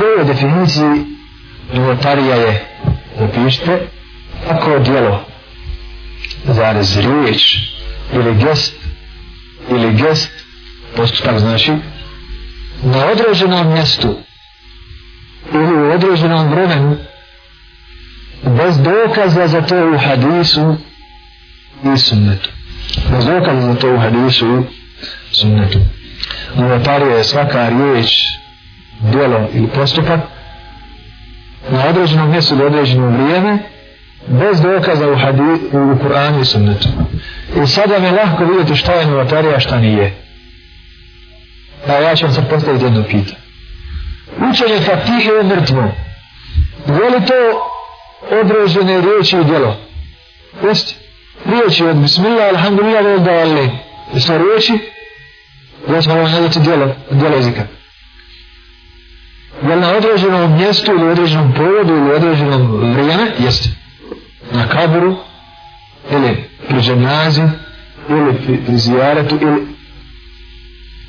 prvoj definiciji novotarija je napišite ako djelo zarez riječ ili gest ili gest postupak znači na određenom mjestu ili u određenom vremenu bez dokaza za to u hadisu i sunnetu. Bez dokaza za to u hadisu i sunnetu. Novotarija je svaka riječ djelo ili postupak na određenom mjestu do određeno vrijeme bez dokaza u, hadisu, u Kur'anu i sunnetu i sada mi je lahko vidjeti šta je novotarija šta nije Pa ja ću vam sad postaviti jedno pitanje. Učenje fatihe je mrtvo. Je li to određene riječi i djelo? Jeste. Riječi od bismillah, alhamdulillah, vol da ali. Jeste riječi? Ja ću vam djelo, djelo jezika. Jel na određenom mjestu ili određenom povodu ili određenom vrijeme? Jeste. Na kaburu ili pri dženazi ili pri, zijaretu ili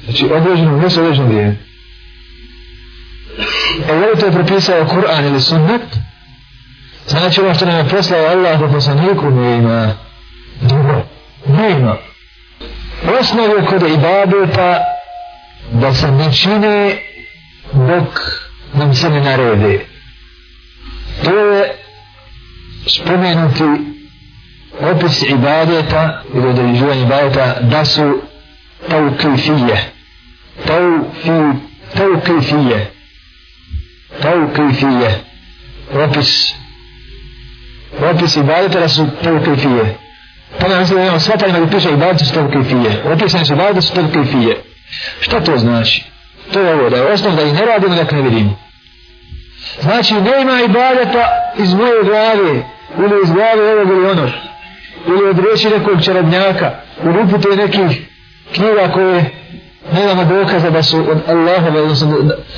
Znači, određeno mjesto, određeno vrijeme. E, je li to je propisao Kur'an ili sunnet? Znači, ono što nam je poslao Allah po poslaniku, ne ima. Drugo, ne ima. Osnovu kod ibadeta da se ne čine Bog nam se ne naredi. To je spomenuti opis ibadeta ili određivanje ibadeta da su taukifije. Taufi, taukifije. Taukifije. Opis. Opis ibadeta da su taukifije. Pa ne znam, imamo svatanje, nego piše ibadeta su taukifije. Opisane su ibadeta su taukifije. Šta to znači? To je ovo da je osnov da ih ne radimo dok ne vidimo znači nema ibadeta iz moje glave ili iz glave ovog ili onog ili od riječi nekog čarobnjaka. Ili upute nekih knjiga koje nemamo dokaza da su od Allaha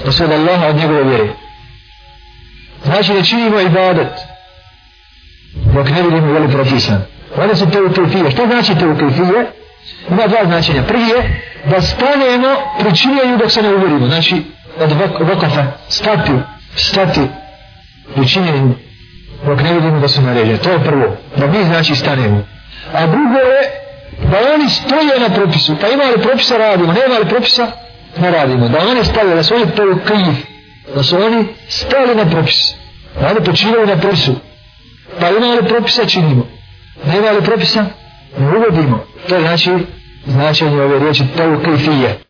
da su od Allaha od njegove vjere. Znači da činimo ibadet dok ne vidimo veli propisan. Vada su te ukifije što znači te ukifije ima dva značenja. Prvi je da stanemo pri činjenju dok se ne uvjerimo znači od vokafa stati stati pri činjenju dok ne vidimo da su naređene to je prvo da mi znači stanemo. A drugo je da oni stoje na propisu, pa ima li propisa radimo, nema li propisa, ne radimo. Da oni stavljaju, da su oni to kriv, da su oni stali na propis, da oni počinjaju na propisu, pa ima li propisa činimo, nema li propisa, uvodimo. To je znači značenje ove riječi, to.